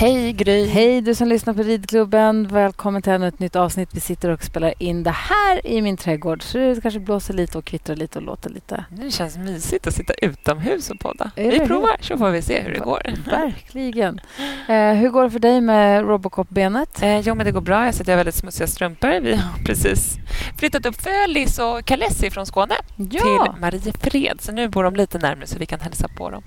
Hej Gry! Hej du som lyssnar på Ridklubben. Välkommen till ännu ett nytt avsnitt. Vi sitter och spelar in det här i min trädgård. Så det kanske blåser lite och kvittrar lite och låter lite. Det känns mysigt att sitta utomhus och podda. Är Vi provar så får vi se hur det går. Verkligen. Eh, hur går det för dig med Robocop-benet? Eh, jo, men det går bra. Jag sitter i väldigt smutsiga strumpor. Vi har precis flyttat upp Fölis och Kalessi från Skåne Ja! till Mariefred. Så nu bor de lite närmare så vi kan hälsa på dem.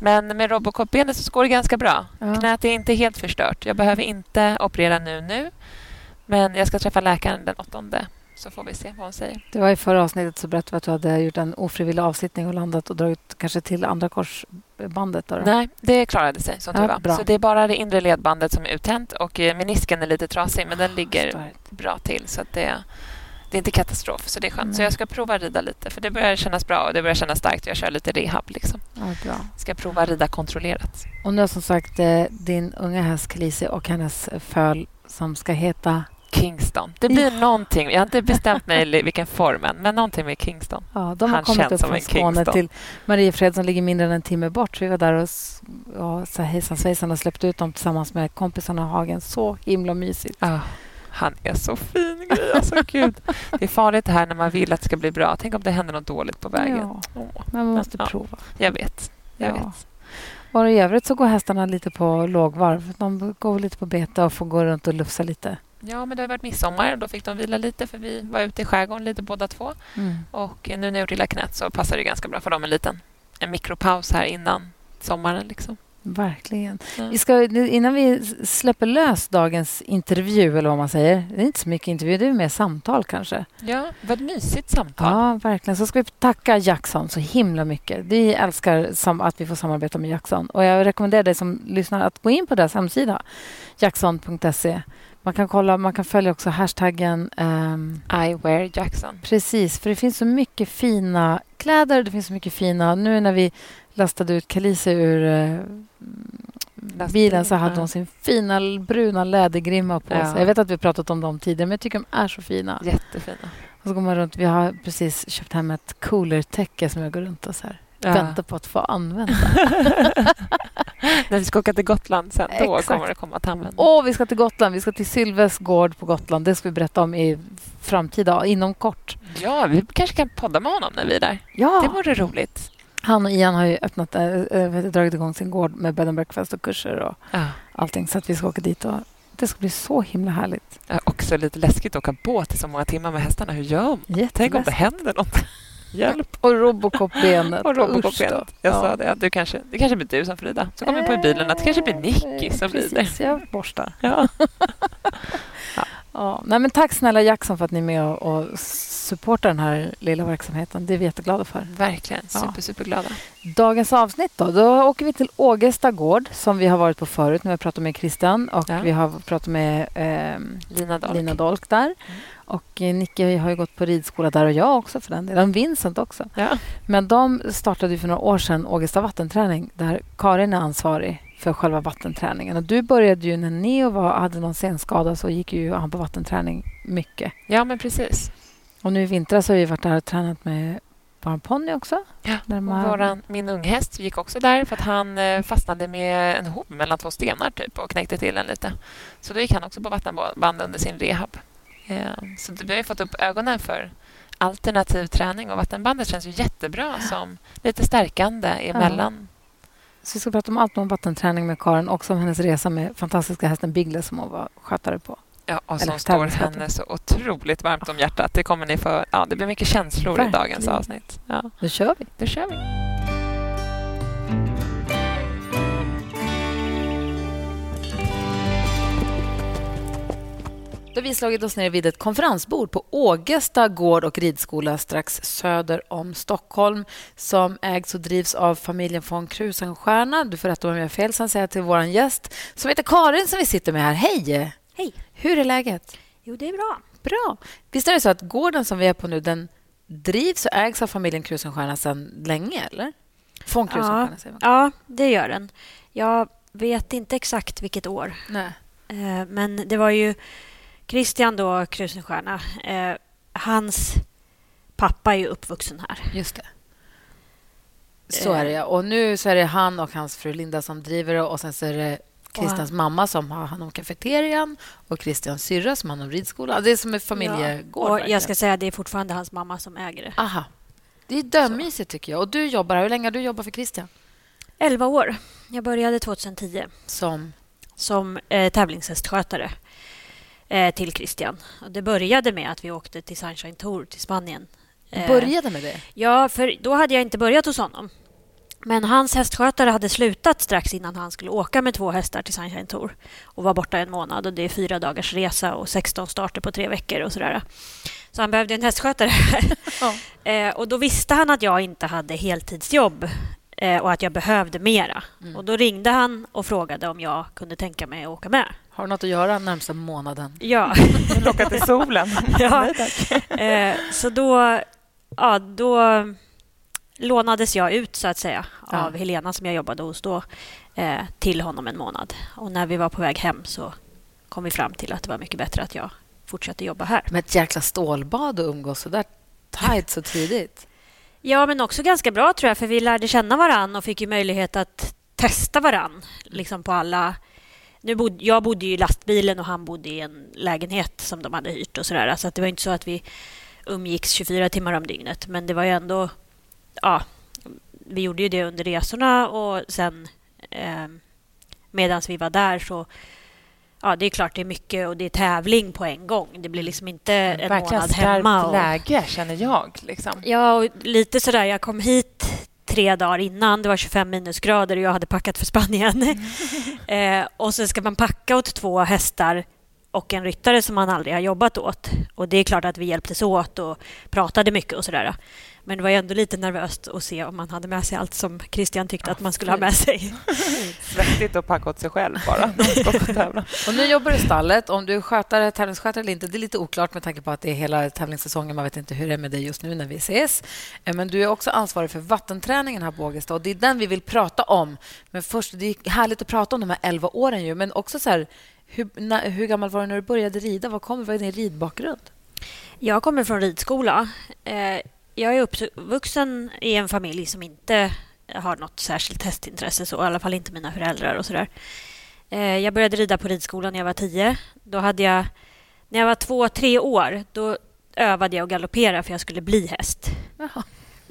Men med Robocop-benet så går det ganska bra. Ja. Knät är inte helt förstört. Jag behöver inte operera nu nu. Men jag ska träffa läkaren den åttonde. Så får vi se vad hon säger. Det var i förra avsnittet så berättade att du hade gjort en ofrivillig avsittning och landat och dragit kanske till andra korsbandet. Då, då. Nej, det klarade sig som Ja, tur var. bra. Så det är bara det inre ledbandet som är uttänt och eh, menisken är lite trasig men den ligger Förstått. bra till så att det, det är inte katastrof så det är skönt. Så Nej. jag ska prova rida lite för det börjar kännas bra och det börjar kännas starkt. Jag kör lite rehab liksom. Ja, bra. Ska prova rida kontrollerat. Och nu har som sagt eh, din unga häst Khaleesi och hennes föl som ska heta... Kingston. Det blir någonting. Jag har inte bestämt mig vilken form än, men någonting med Kingston. Ja, de har Han kommit upp från Skåne Kingston. till Mariefred som ligger mindre än en timme bort. Så vi var där och ja, så hejsan svejsan och släppte ut dem tillsammans med kompisarna i hagen. Så himla mysigt. Ah, han är så fin, Gry. Alltså, gud. Det är farligt det här när man vill att det ska bli bra. Tänk om det händer något dåligt på vägen. Ja, men man måste Ja. prova. jag vet. Jag Ja. vet. Och I övrigt så går hästarna lite på lågvarv. De går lite på bete och får gå runt och lufsa lite. Ja, men det har varit midsommar och då fick de vila lite för vi var ute i skärgården lite båda två. Och nu när jag gjort illa knät så passar det ganska bra för dem en liten en mikropaus här innan sommaren. Liksom. Verkligen. Ja. Vi ska, innan vi släpper lös dagens intervju, eller vad man säger. Det är inte så mycket intervju, det är mer samtal kanske. Ja, ett mysigt samtal. Ja, verkligen. Så ska vi tacka Jackson så himla mycket. Vi älskar att vi får samarbeta med Jackson. Och jag rekommenderar dig som lyssnar att gå in på deras hemsida, jackson.se. Man kan kolla, man kan följa också hashtaggen ehm, I wear Jackson. Precis, för det finns så mycket fina kläder. Det finns så mycket fina... Nu när vi lastade ut Kalise ur eh, bilen så hade hon sin fina bruna lädergrimma på Ja. sig. Jag vet att vi har pratat om dem tidigare, men jag tycker de är så fina. Jättefina. Och så går man runt. Vi har precis köpt hem ett coolertäcke som jag går runt och så här, Ja. väntar på att få använda. när vi ska åka till Gotland sen, då Exakt. kommer det komma till användning. Åh, vi ska till Gotland. Vi ska till Sylves gård på Gotland. Det ska vi berätta om i framtida, inom kort. Ja, vi kanske kan podda med honom när vi är där. Ja, Det vore roligt. Han och Ian har ju öppnat, äh, dragit igång sin gård med bed and breakfast och kurser och Ja. allting. Så att vi ska åka dit och det ska bli så himla härligt. Ja, Också lite läskigt att åka båt i så många timmar med hästarna. Hur gör man? Tänk om det händer något. Hjälp! Och Robocop-benet. Och. Robocop-benet. Jag Ja. sa det. Du kanske, det kanske blir du som får rida. Så kommer jag på i bilen att det kanske blir Nicky som rider. Precis, jag borstar. Ja. Ja. Nej, men tack snälla Jackson för att ni är med och, och supportar den här lilla verksamheten. Det är vi jätteglada för. Verkligen. Ja. Super, superglada. Dagens avsnitt då, då åker vi till Ågesta gård som vi har varit på förut. Har vi pratat med Christian och Ja. vi har pratat med ehm, Lina Dahl. Lina Dolk där. Mm. Och eh, Nicke har ju gått på ridskola där och jag också för den delen. Vincent också. Ja. Men de startade för några år sedan Ågesta vattenträning där Karin är ansvarig för själva vattenträningen. Och du började ju när Neo var, hade någon senskada så gick ju han på vattenträning mycket. ja, men precis. Och nu i vintras har vi varit där och tränat med vår ponny också. Ja. Man- våran, min unghäst gick också där för att han eh, fastnade med en hov mellan två stenar typ och knäckte till den lite. Så då gick han också på vattenband under sin rehab. Eh, så vi har fått upp ögonen för alternativ träning och vattenbandet känns ju jättebra som lite stärkande emellan. Så vi ska prata om allt om vattenträning med Karin och om hennes resa med fantastiska hästen Bigle som hon var skötare på. Ja, och Eller som står henne så otroligt varmt om hjärtat. Det kommer ni få... Ja, det blir mycket känslor i dagens Verkligen. avsnitt. Ja, Då kör vi. då kör vi. Då har vi slagit oss ner vid ett konferensbord på Ågesta gård och ridskola strax söder om Stockholm som ägs och drivs av familjen von Krusenstjerna. Du får rätta om jag har fel sen säger jag till vår gäst som heter Karin som vi sitter med här. Hej! Hej. Hur är läget? Jo, det är bra. Bra. Visst är det så att gården som vi är på nu den drivs och ägs av familjen Krusenstjerna sedan länge, eller? Von Krusenstjerna, säger man. Ja, det gör den. Jag vet inte exakt vilket år. Nej. Eh, Men det var ju Christian då, Krusenstjerna. Eh, hans pappa är ju uppvuxen här. Just det. Så är det, ja. Och nu så är det han och hans fru Linda som driver det och sen så är det Christians mamma som har hand om kafeterian och Christians syrra som har hand om ridskolan. Det är som en familjegård. Och verkligen. jag ska säga att det är fortfarande hans mamma som äger det. Aha. Det är dömysigt, tycker jag. Och du jobbar här. Hur länge har du jobbat för Christian? 11 år. Jag började 2010 Som... som eh, tävlingshästskötare eh, till Christian. Och det började med att vi åkte till Sunshine Tour till Spanien. Eh, Började med det? Ja, för då hade jag inte börjat hos honom. Men hans hästskötare hade slutat strax innan han skulle åka med två hästar till Sunshine Tour och var borta en månad. och Det är fyra dagars resa och 16 starter på tre veckor. och sådär. Så han behövde en hästskötare. Ja. eh, och Då visste han att jag inte hade heltidsjobb och att jag behövde mera. Mm. Och Då ringde han och frågade om jag kunde tänka mig att åka med. Har du något att göra närmsta månaden? Ja. Locka till solen. Ja. Nej, tack. Eh, så då, ja, då lånades jag ut så att säga av Ja. Helena som jag jobbade hos då eh, till honom en månad. Och när vi var på väg hem så kom vi fram till att det var mycket bättre att jag fortsatte jobba här. Med ett jäkla stålbad och umgås så där tajt så tidigt. Ja, men också ganska bra tror jag för vi lärde känna varann och fick ju möjlighet att testa varann liksom på alla nu bod, jag bodde ju i lastbilen och han bodde i en lägenhet som de hade hyrt. och så där. Så att det var inte så att vi umgicks 24 timmar om dygnet. Men det var ju ändå... Ja, vi gjorde ju det under resorna och sen eh, medan vi var där så... Ja, det är klart det är mycket och det är tävling på en gång. Det blir liksom inte en Verkligen månad hemma. skarpt Och, läge, känner jag. Liksom. Ja, och lite sådär. Jag kom hit tre dagar innan. Det var 25 minusgrader och jag hade packat för Spanien. eh, och så ska man packa åt två hästar och en ryttare som man aldrig har jobbat åt. Och det är klart att vi hjälptes åt och pratade mycket och sådär. Men det var ändå lite nervöst att se om man hade med sig allt som Christian tyckte att man skulle ha med sig. Svettigt att packa åt sig själv bara. Och nu jobbar du i stallet. Om du är skötare, tävlingsskötare eller inte, det är lite oklart med tanke på att det är hela tävlingssäsongen. Man vet inte hur det är med dig just nu när vi ses. Eh, Men du är också ansvarig för vattenträningen här på Ågesta och det är den vi vill prata om. Men först, det är härligt att prata om de här 11 åren ju, men också så här, hur, när, hur gammal var du när du började rida? Vad kommer vad är din ridbakgrund? Jag kommer från ridskola. Eh, Jag är uppvuxen i en familj som inte har något särskilt hästintresse, så, i alla fall inte mina föräldrar. och så där. Eh, Jag började rida på ridskolan när jag var tio. Då hade jag, när jag var två, tre år då övade jag att galoppera för jag skulle bli häst. Jaha.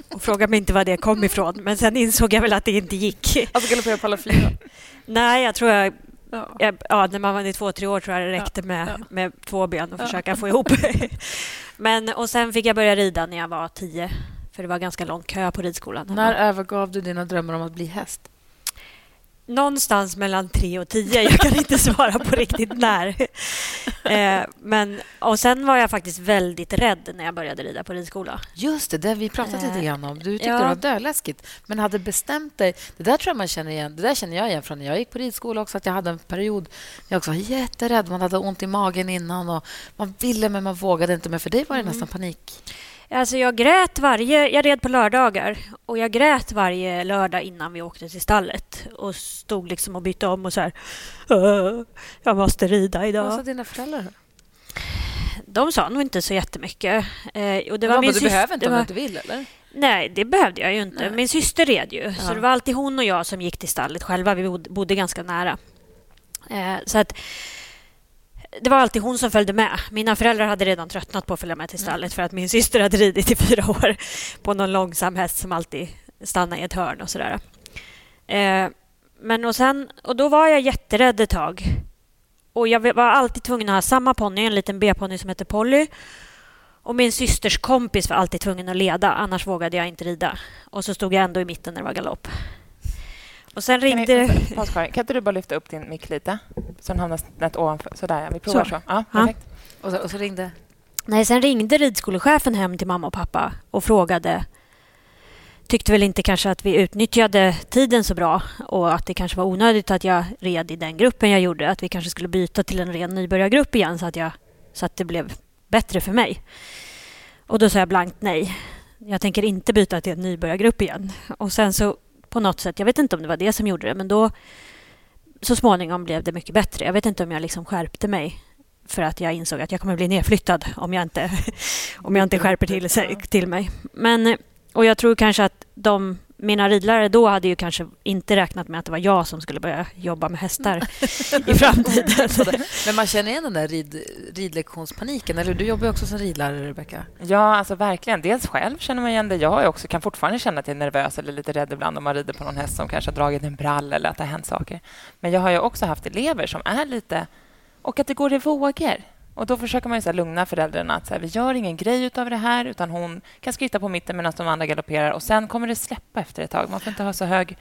Och fråga mig inte var det kom ifrån, men sen insåg jag väl att det inte gick. Alltså galoppera på alla fyra? Nej, jag tror jag Ja. Ja, ja, när man var i två, tre år tror jag det räckte med, ja. med två ben och Ja. försöka få ihop. Men, och sen fick jag börja rida när jag var tio, för det var ganska lång kö på ridskolan. När övergav du dina drömmar om att bli häst? Någonstans mellan tre och tio. Jag kan inte svara på riktigt när. Eh, men, och sen var jag faktiskt väldigt rädd när jag började rida på ridskola. Just det, det vi pratat lite Eh, grann om. Du tyckte ja. det var döläskigt, men hade bestämt dig. Det där tror jag man känner igen. Det där känner jag igen från när jag gick på ridskola också. Att jag hade en period jag också var jätterädd. Man hade ont i magen innan och man ville men man vågade inte. Men för dig var det nästan panik. Alltså jag grät varje... Jag red på lördagar och jag grät varje lördag innan vi åkte till stallet och stod liksom och bytte om och så här... "Åh, Jag måste rida Vad sa idag. dina föräldrar? De sa nog inte så jättemycket. Eh, och det var Ja, min men du syster- behöver inte om du inte vill, eller? Nej, det behövde jag ju inte. Nej. Min syster red ju, Ja. så det var alltid hon och jag som gick till stallet själva. Vi bod- bodde ganska nära. Eh, så att det var alltid hon som följde med. Mina föräldrar hade redan tröttnat på att följa med till stallet för att min syster hade ridit i fyra år på någon långsam häst som alltid stannade i ett hörn och sådär. Eh, men och sen, och då var jag jätterädd ett tag. Och jag var alltid tvungen att ha samma ponny, en liten B-ponny som heter Polly. Och min systers kompis var alltid tvungen att leda, annars vågade jag inte rida. Och så stod jag ändå i mitten när det var galopp. Och sen Kan, ringde... ni, paus, Karin. kan inte du bara lyfta upp din mick lite? Så den hamnar snett ovanför. Sådär, ja. Vi provar så. Så. Ja. Och så, och så ringde... Nej, sen ringde ridskolechefen hem till mamma och pappa och frågade tyckte väl inte kanske att vi utnyttjade tiden så bra och att det kanske var onödigt att jag red i den gruppen jag gjorde. Att vi kanske skulle byta till en ren nybörjargrupp igen så att, jag, så att det blev bättre för mig. Och då sa jag blankt nej. Jag tänker inte byta till en nybörjargrupp igen. Och sen så på något sätt, jag vet inte om det var det som gjorde det, men då så småningom blev det mycket bättre. Jag vet inte om jag liksom skärpte mig för att jag insåg att jag kommer bli nedflyttad om jag inte, om jag inte skärper till, till mig. Men, och jag tror kanske att de, mina ridlärare då hade ju kanske inte räknat med att det var jag som skulle börja jobba med hästar i framtiden. Men man känner igen den där rid, ridlektionspaniken. Eller Du jobbar ju också som ridlärare, Rebecka. Ja, alltså verkligen. Dels själv känner man igen det. Jag också, kan fortfarande känna att jag är nervös eller lite rädd ibland om man rider på någon häst som kanske har dragit en brall eller att det har hänt saker. Men jag har ju också haft elever som är lite... Och att det går i vågor. Och Då försöker man ju så lugna föräldrarna att så här, vi gör ingen grej av det här utan hon kan skritta på mitten medan de andra galopperar och sen kommer det släppa efter ett tag. Man får inte ha så hög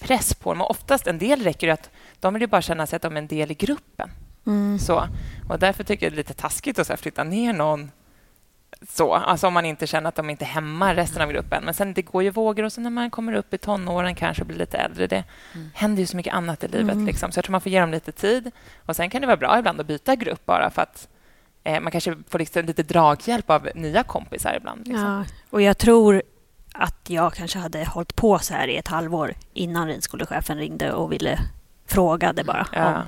press på dem. Och oftast, en del räcker det att de vill bara känna sig att de är en del i gruppen. Mm. Så, och därför tycker jag det är lite taskigt att så här flytta ner någon så, alltså om man inte känner att de inte hämmar resten av gruppen. Men sen det går ju vågor och sen när man kommer upp i tonåren kanske blir lite äldre. Det händer ju så mycket annat i livet. Mm. Liksom. Så jag tror man får ge dem lite tid. Och Sen kan det vara bra ibland att byta grupp bara för att eh, man kanske får liksom lite draghjälp av nya kompisar ibland. Liksom. Ja, och jag tror att jag kanske hade hållit på så här i ett halvår innan ridskolechefen ringde och ville frågade bara. Ja. Om,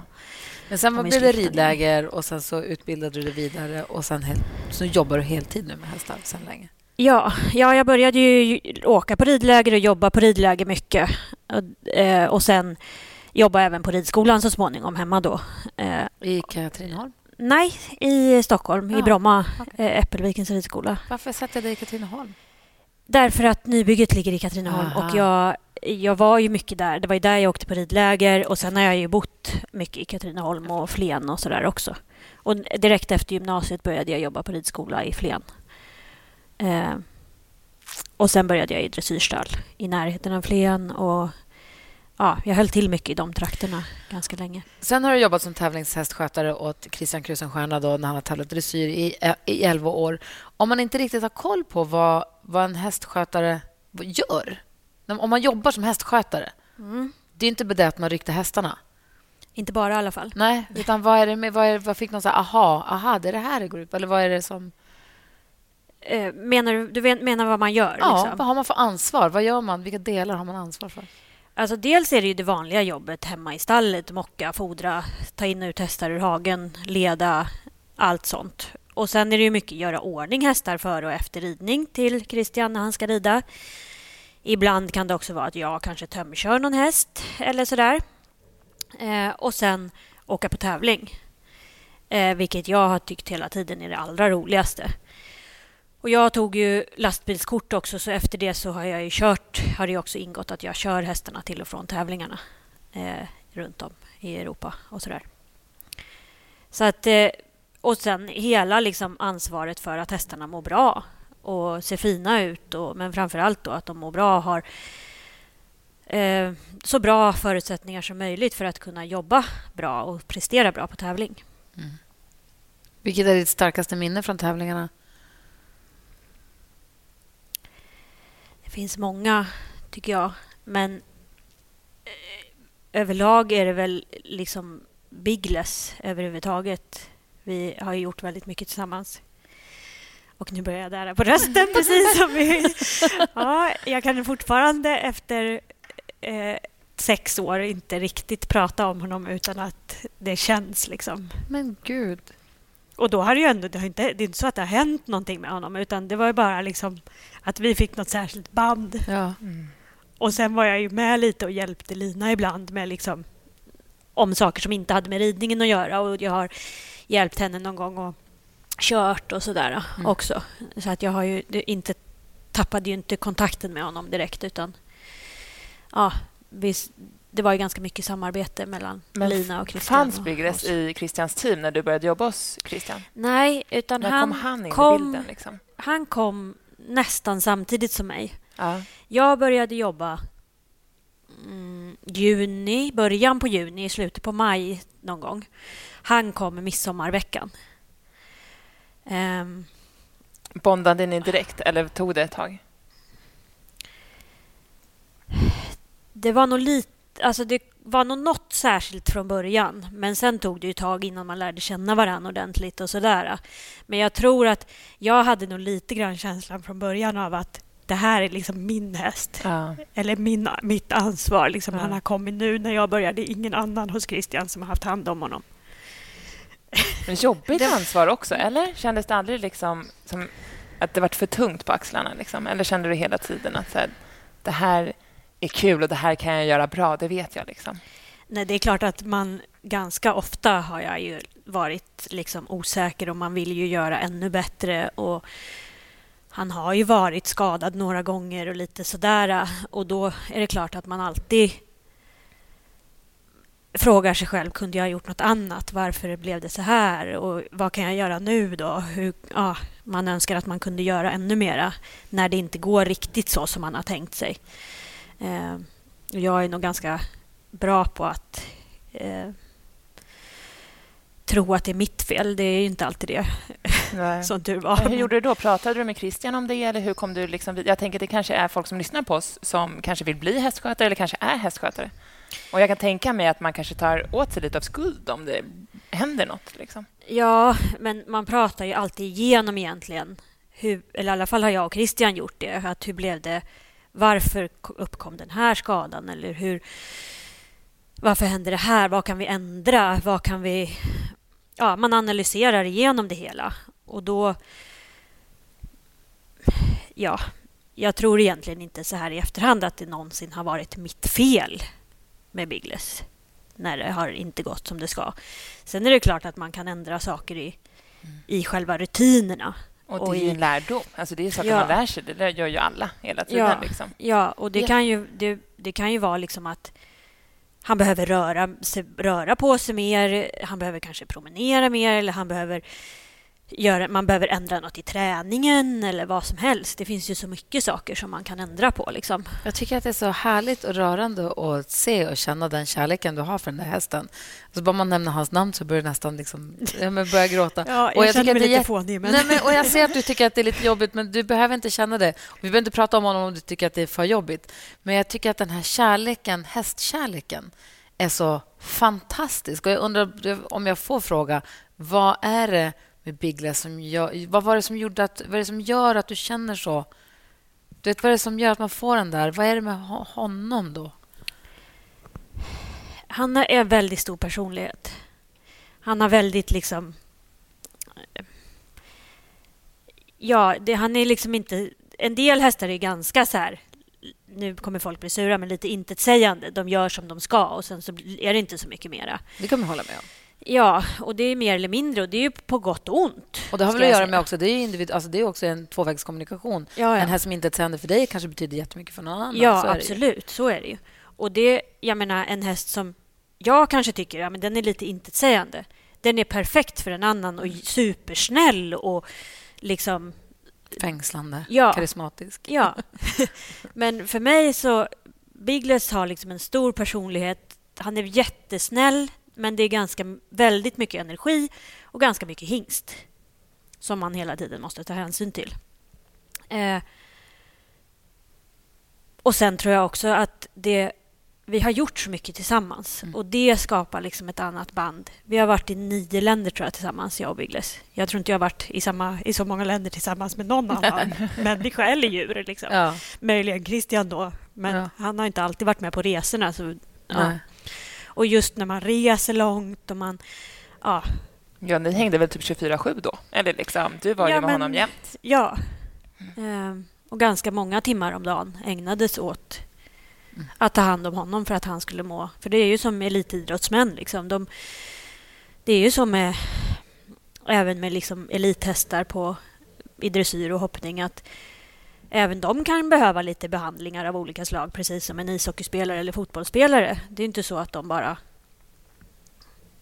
Men sen blev det ridläger och sen så utbildade du dig vidare och sen så jobbar du heltid nu med hästar sen länge. Ja, ja, jag började ju åka på ridläger och jobba på ridläger mycket. Och, eh, och sen jobba även på ridskolan så småningom hemma då. Eh, I Katrineholm. nej, i Stockholm, Ja, i Bromma, okej. eh, Äppelvikens ridskola. Varför satte jag dig i Katrineholm? Därför att nybygget ligger i Katrineholm Aha. och jag, jag var ju mycket där. Det var ju där jag åkte på ridläger och sen har jag ju bott mycket i Katrineholm och Flen och sådär också. Och direkt efter gymnasiet började jag jobba på ridskola i Flen. Eh, och sen började jag i dressyrstall i närheten av Flen och ja, jag höll till mycket i de trakterna ganska länge. Sen har du jobbat som tävlingshästskötare åt Christian Krusenstierna då, när han har tävlat dressyr i, eh, i 11 år. Om man inte riktigt har koll på vad, vad en hästskötare gör, om man jobbar som hästskötare, det är inte det att man ryktar hästarna. Inte bara i alla fall. Nej, utan vad är det med, vad, är, vad fick någon här, aha, aha, det är det här det går ut? Eller vad är det som... Eh, menar du, du menar vad man gör? Ja, liksom? vad har man för ansvar? Vad gör man? Vilka delar har man ansvar för? Alltså dels är det ju det vanliga jobbet hemma i stallet. Mocka, fodra, ta in och ut hästar ur hagen, leda, allt sånt. Och sen är det ju mycket göra ordning hästar före och efter ridning till Christian när han ska rida. Ibland kan det också vara att jag kanske tömkör någon häst eller sådär. Eh, och sen åka på tävling. Eh, vilket jag har tyckt hela tiden är det allra roligaste. Och jag tog ju lastbilskort också så efter det så har jag ju kört, har det också ingått att jag kör hästarna till och från tävlingarna eh, runt om i Europa och sådär. Så att, eh, och sen hela liksom ansvaret för att hästarna mår bra och ser fina ut och, men framför allt då att de mår bra och har eh, så bra förutsättningar som möjligt för att kunna jobba bra och prestera bra på tävling. Vilket är ditt starkaste minne från tävlingarna? Det finns många, tycker jag. Men eh, överlag är det väl liksom Bigless överhuvudtaget. Vi har gjort väldigt mycket tillsammans. Och nu börjar jag darra på rösten, precis som vi... Ja, jag kan fortfarande efter eh, sex år inte riktigt prata om honom utan att det känns. liksom. Men gud. Och då har det ju ändå, det, har inte, det är inte så att det har hänt någonting med honom utan det var ju bara liksom att vi fick något särskilt band. Ja. Och sen var jag ju med lite och hjälpte Lina ibland med liksom om saker som inte hade med ridningen att göra och jag har hjälpt henne någon gång och kört och sådär Mm. också. Så att jag har ju inte tappade ju inte kontakten med honom direkt utan ja, vi, det var ju ganska mycket samarbete mellan Men Lina och Christian. Fanns oss. i Christians team när du började jobba hos Christian? Nej, utan När han kom han in i kom, bilden? Liksom? han kom nästan samtidigt som mig. Ja. Jag började jobba mm, juni, början på juni, slutet på maj någon gång. Han kom midsommarveckan. Um, Bondade ni direkt eller tog det ett tag? Det var nog lite... Alltså det var nog något särskilt från början. Men sen tog det ju ett tag innan man lärde känna varandra ordentligt och sådär. Men jag tror att jag hade nog lite grann känslan från början av att det här är liksom min häst. Ja. Eller min, mitt ansvar. Liksom. Ja. Han har kommit nu när jag började. Ingen annan hos Christian som har haft hand om honom. Men jobbigt ansvar också, eller? Kändes det aldrig liksom som att det var för tungt på axlarna? Liksom? Eller kände du hela tiden att så här, det här är kul och det här kan jag göra bra, det vet jag? Liksom? Nej, det är klart att man ganska ofta har jag ju varit liksom osäker och man vill ju göra ännu bättre. Och han har ju varit skadad några gånger och lite sådär. Och då är det klart att man alltid frågar sig själv, kunde jag ha gjort något annat? Varför blev det så här? Och vad kan jag göra nu då? Hur, ja, man önskar att man kunde göra ännu mera när det inte går riktigt så som man har tänkt sig. Eh, jag är nog ganska bra på att eh, tro att det är mitt fel. Det är inte alltid det, Nej. som tur var. Hur gjorde du då? Pratade du med Christian om det? Eller hur kom du liksom Jag tänker att det kanske är folk som lyssnar på oss som kanske vill bli hästskötare eller kanske är hästskötare. Och jag kan tänka mig att man kanske tar åt sig lite av skuld om det händer något. Liksom. Ja, men man pratar ju alltid igenom egentligen. Hur, eller i alla fall har jag och Christian gjort det. Att hur blev det? Varför uppkom den här skadan? Eller hur, varför hände det här? Vad kan vi ändra? Vad kan vi... Ja, man analyserar igenom det hela. Och då... Ja, jag tror egentligen inte så här i efterhand att det någonsin har varit mitt fel med Biggles när det har inte gått som det ska. Sen är det klart att man kan ändra saker i, mm. i själva rutinerna. Och det är ju en lärdom. Alltså det är saker ja. man lär sig. Det gör ju alla hela tiden. Ja, liksom. ja och det, ja. Kan ju, det, det, kan ju vara liksom att han behöver röra, röra på sig mer. Han behöver kanske promenera mer eller han behöver göra, man behöver ändra något i träningen eller vad som helst. Det finns ju så mycket saker som man kan ändra på. Liksom. Jag tycker att det är så härligt och rörande att se och känna den kärleken du har för den där hästen. Alltså bara man nämner hans namn så börjar jag nästan liksom, jag börja gråta. Ja, jag, och jag känner mig lite fånig. Men... Nej, men, och jag ser att du tycker att det är lite jobbigt, men du behöver inte känna det. Vi behöver inte prata om honom om du tycker att det är för jobbigt. Men jag tycker att den här kärleken, hästkärleken, är så fantastisk. Och jag undrar om jag får fråga, vad är det med Bigla som gör... Vad var det som gjorde att... Vad är det som gör att du känner så? Du vet, vad är det som gör att man får den där? Vad är det med honom då? Han är en väldigt stor personlighet. Han har väldigt liksom... Ja, det, han är liksom inte... En del hästar är ganska så här... Nu kommer folk bli sura, men lite intetsägande. De gör som de ska och sen så är det inte så mycket mera. Det kan man hålla med om. Ja, och det är mer eller mindre och det är ju på gott och ont. Och det har väl att göra med också, det är, individ, alltså det är också en tvåvägskommunikation. Ja, ja. En häst som inte är ett sänder för dig kanske betyder jättemycket för någon annan. Ja, så absolut. Så är det ju. Och det, jag menar, en häst som jag kanske tycker ja, men den är lite intetsägande. Den är perfekt för en annan och supersnäll och liksom... Fängslande, ja, karismatisk. Ja. men för mig så... Biggles har liksom en stor personlighet. Han är jättesnäll men det är ganska, väldigt mycket energi och ganska mycket hingst som man hela tiden måste ta hänsyn till. Eh, och sen tror jag också att det, vi har gjort så mycket tillsammans mm. och det skapar liksom ett annat band. Vi har varit i nio länder tror jag tillsammans, jag och Biggles. Jag tror inte jag har varit i, samma, i så många länder tillsammans med någon annan människa eller djur. Liksom. Ja. Möjligen Christian då, men ja. han har inte alltid varit med på resorna. Så, ja. Och just när man reser långt och man... Ja, Ja, ni hängde väl typ 24-7 då? Eller liksom, du var ja, ju med men, honom jämt. Ja. Mm. och ganska många timmar om dagen ägnades åt att ta hand om honom för att han skulle må... För det är ju som elitidrottsmän. Liksom. De, det är ju som med, även med liksom elithästar på, i dressyr och hoppning att även de kan behöva lite behandlingar av olika slag, precis som en ishockeyspelare eller fotbollsspelare. Det är inte så att de bara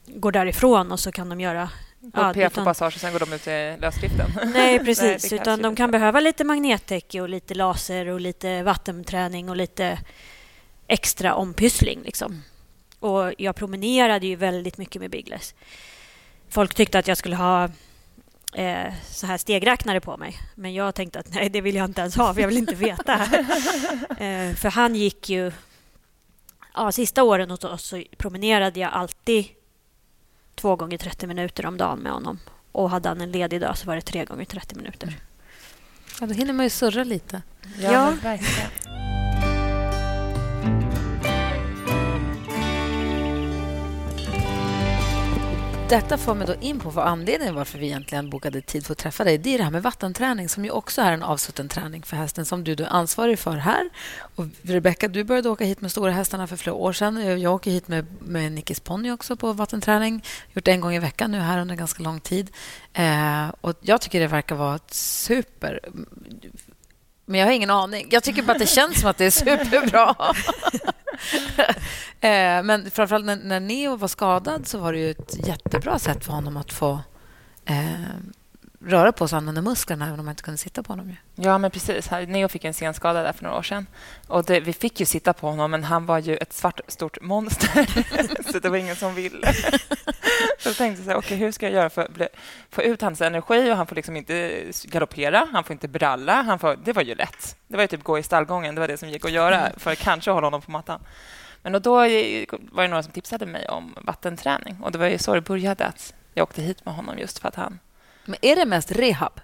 går därifrån och så kan de göra... Ja, PF-passage och sen går de ut i lösdriften. Nej, precis. Nej, utan de kan behöva lite magnettäcke och lite laser och lite vattenträning och lite extra ompyssling. Liksom. Och jag promenerade ju väldigt mycket med Biggles. Folk tyckte att jag skulle ha eh, så här stegräknare på mig. Men jag tänkte att nej, det vill jag inte ens ha, för jag vill inte veta. eh, för han gick ju... Ja, sista åren hos oss så promenerade jag alltid två gånger 30 minuter om dagen med honom. Och hade han en ledig dag så var det tre gånger 30 minuter. Ja, då hinner man ju surra lite. Ja, Ja. verkligen. Detta får mig då in på vad anledningen varför vi egentligen bokade tid för att träffa dig. Det är det här med vattenträning som ju också är en avsutten träning för hästen som du, är ansvarig för här. Och Rebecka, du började åka hit med stora hästarna för flera år sedan. Jag åker hit med, med Nickis ponny också på vattenträning. Gjort det en gång i veckan nu här under ganska lång tid. Eh, och jag tycker det verkar vara ett super... Men jag har ingen aning. Jag tycker bara att det känns som att det är superbra. Eh, Men framförallt när, när Neo var skadad så var det ju ett jättebra sätt för honom att få eh, röra på sig och använda musklerna även om man inte kunde sitta på honom. Ju. Ja, men precis. Neo fick en senskada där för några år sedan. Och det, vi fick ju sitta på honom, men han var ju ett svart stort monster. så det var ingen som ville. så jag tänkte så här, okej, hur ska jag göra för att få ut hans energi? Och han får liksom inte galoppera, han får inte bralla. Han får, det var ju lätt. Det var ju typ gå i stallgången. Det var det som gick att göra för att kanske hålla honom på mattan. Men och då var det några som tipsade mig om vattenträning. Och det var ju så det började, att jag åkte hit med honom just för att han... Men är det mest rehab?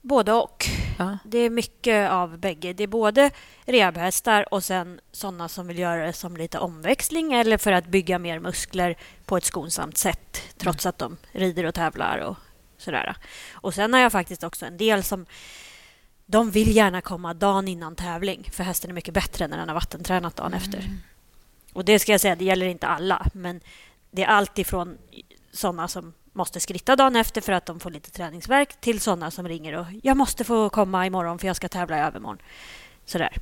Både och. Ja. Det är mycket av bägge. Det är både rehabhästar och sen såna som vill göra det som lite omväxling eller för att bygga mer muskler på ett skonsamt sätt trots att de rider och tävlar och sådär. Och sen har jag faktiskt också en del som de vill gärna komma dagen innan tävling för hästen är mycket bättre när den har vattentränat dagen efter. Och det ska jag säga, det gäller inte alla, men det är allt ifrån såna som måste skritta dagen efter för att de får lite träningsverk till såna som ringer och jag måste få komma imorgon för jag ska tävla i övermorgon. Sådär.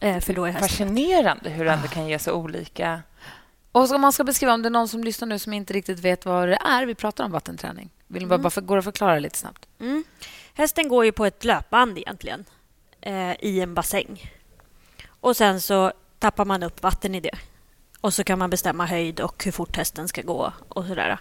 Eh, för då är hästen Fascinerande hur det ändå kan ge så olika... Och om man ska beskriva, om det är någon som lyssnar nu som inte riktigt vet vad det är vi pratar om vattenträning. Vill bara, bara för, går det att förklara lite snabbt? Mm. Hästen går ju på ett löpband egentligen eh, i en bassäng. Och sen så tappar man upp vatten i det. Och så kan man bestämma höjd och hur fort hästen ska gå och sådär.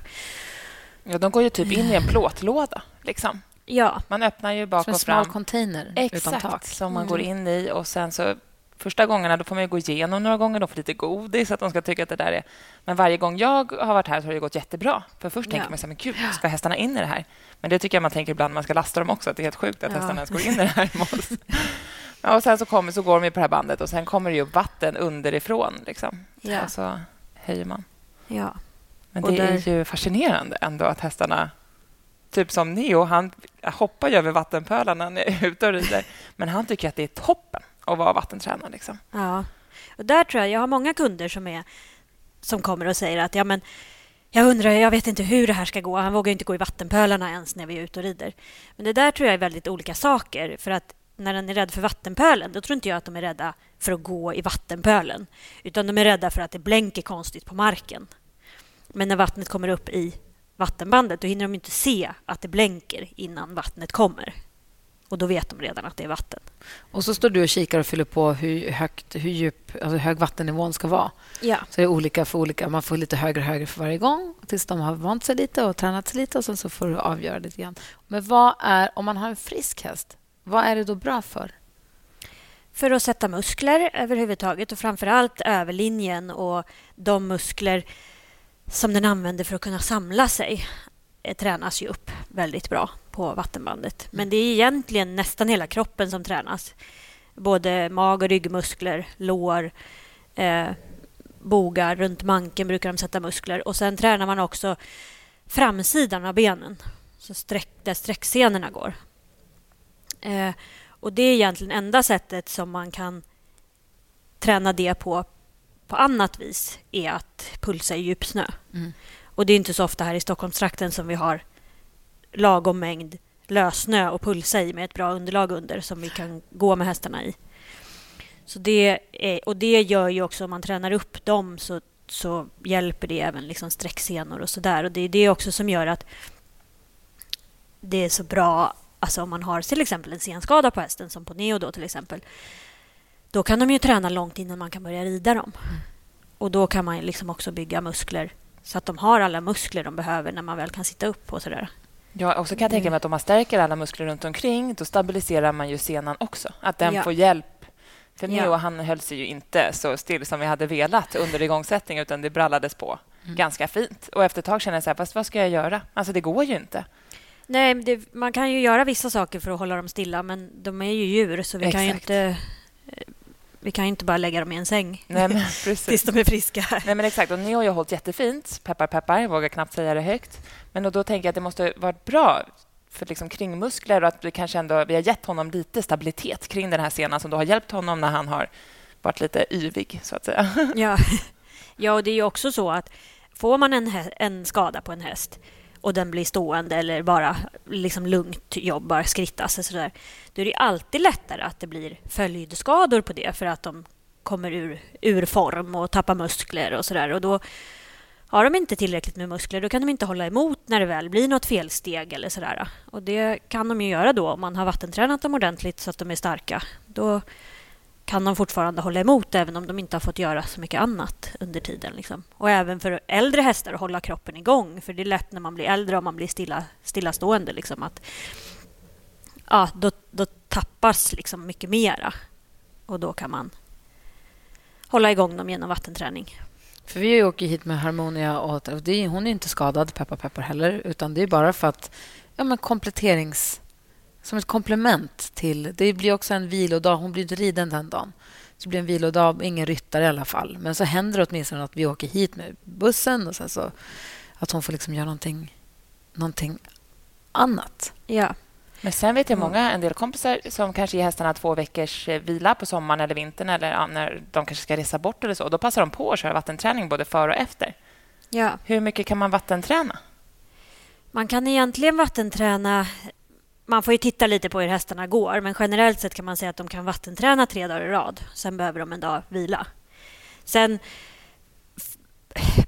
Ja, de går ju typ in i en plåtlåda. Liksom. Ja, Man öppnar ju bak Som en och smal fram. container utan Exakt, tak. som man Mm. går in i. och sen så Första gångerna då får man ju gå igenom några gånger, de får lite godis så att de ska tycka att det där är... Men varje gång jag har varit här så har det gått jättebra. För först Ja. tänker man så här, men gud, ska hästarna in i det här? Men det tycker jag man tänker ibland när man ska lasta dem också, att det är helt sjukt att Ja. hästarna ens går in i det här. Ja, och sen så, kommer, så går de på det här bandet och sen kommer det ju upp vatten underifrån. Liksom. Ja. Och så höjer man. ja. Men det är där- ju fascinerande ändå att hästarna... Typ som Neo, han hoppar ju över vattenpölarna när han är ute och rider. Men han tycker att det är toppen att vara vattentränad. Liksom. Ja, och där tror jag, jag har många kunder som, är, som kommer och säger att ja, men, jag undrar, jag vet inte hur det här ska gå. Han vågar inte gå i vattenpölarna ens när vi är ute och rider. Men det där tror jag är väldigt olika saker. För att när den är rädd för vattenpölen, då tror inte jag att de är rädda för att gå i vattenpölen. Utan de är rädda för att det blänker konstigt på marken. Men när vattnet kommer upp i vattenbandet, då hinner de inte se att det blänker innan vattnet kommer. Och då vet de redan att det är vatten. Och så står du och kikar och fyller på hur, högt, hur djup, alltså hur hög vattennivån ska vara. Ja. Så det är olika för olika. Man får lite högre och högre för varje gång tills de har vant sig lite och tränat sig lite och sen så får du avgöra lite grann. Men vad är, om man har en frisk häst, vad är det då bra för? För att sätta muskler överhuvudtaget och framför allt överlinjen och de muskler som den använder för att kunna samla sig eh, tränas ju upp väldigt bra på vattenbandet. Men det är egentligen nästan hela kroppen som tränas. Både mag och ryggmuskler, lår, eh, bogar, runt manken brukar de sätta muskler. Och sen tränar man också framsidan av benen, så sträck, där sträcksenorna går. Eh, och det är egentligen enda sättet som man kan träna det på på annat vis är att pulsa i djupsnö. Mm. Och det är inte så ofta här i Stockholmstrakten som vi har lagom mängd lössnö och pulsa i med ett bra underlag under som vi kan gå med hästarna i. Så det är, och det gör ju också om man tränar upp dem så, så hjälper det även liksom sträcksenor och sådär. Och det är det också som gör att det är så bra alltså om man har till exempel en senskada på hästen som på Neo då till exempel. Då kan de ju träna långt innan man kan börja rida dem. Och då kan man liksom också bygga muskler så att de har alla muskler de behöver när man väl kan sitta upp och sådär. Ja, och så kan jag tänka mig att om man stärker alla muskler runt omkring då stabiliserar man ju senan också. Att den Ja. får hjälp. För Ja. Neo han höll sig ju inte så still som vi hade velat under igångsättning utan det brallades på ganska fint. Och efter ett tag kände jag så här, fast vad ska jag göra? Alltså det går ju inte. Nej, det, man kan ju göra vissa saker för att hålla dem stilla men de är ju djur så vi kan ju Exakt. inte vi kan ju inte bara lägga dem i en säng Nej, men tills de är friska. Nej, men exakt. Och Neo har ju hållit jättefint. Peppar, peppar. Jag vågar knappt säga det högt. Men då, då tänker jag att det måste varit bra för liksom kringmuskler och att vi kanske ändå vi har gett honom lite stabilitet kring den här senan som då har hjälpt honom när han har varit lite yvig, så att säga. Ja. ja, och det är ju också så att får man en, en skada på en häst och den blir stående eller bara liksom lugnt jobbar, skrittas och sådär, då är det alltid lättare att det blir följdskador på det för att de kommer ur, ur form och tappar muskler och sådär. Och då har de inte tillräckligt med muskler, då kan de inte hålla emot när det väl blir något felsteg eller sådär. Och det kan de ju göra då om man har vattentränat dem ordentligt så att de är starka. Då kan de fortfarande hålla emot även om de inte har fått göra så mycket annat under tiden. Liksom. Och även för äldre hästar att hålla kroppen igång. För det är lätt när man blir äldre och man blir stilla, stillastående. Liksom, att, ja, då, då tappas liksom mycket mera. Och då kan man hålla igång dem genom vattenträning. För vi åker hit med Harmonia och det är, hon är inte skadad, peppar peppar heller, utan det är bara för att ja, men kompletterings... Som ett komplement till... Det blir också en vilodag. Hon blir inte riden den dagen. Så det blir en vilodag, ingen ryttare i alla fall. Men så händer det åtminstone att vi åker hit med bussen och sen så att hon får liksom göra någonting, någonting annat. Ja. Men sen vet jag många, en del kompisar som kanske ger hästarna två veckors eh, vila på sommaren eller vintern eller ja, när de kanske ska resa bort eller så. Då passar de på att köra vattenträning både före och efter. ja. Hur mycket kan man vattenträna? Man kan egentligen vattenträna... Man får ju titta lite på hur hästarna går, men generellt sett kan man säga att de kan vattenträna tre dagar i rad. Sen behöver de en dag vila. Sen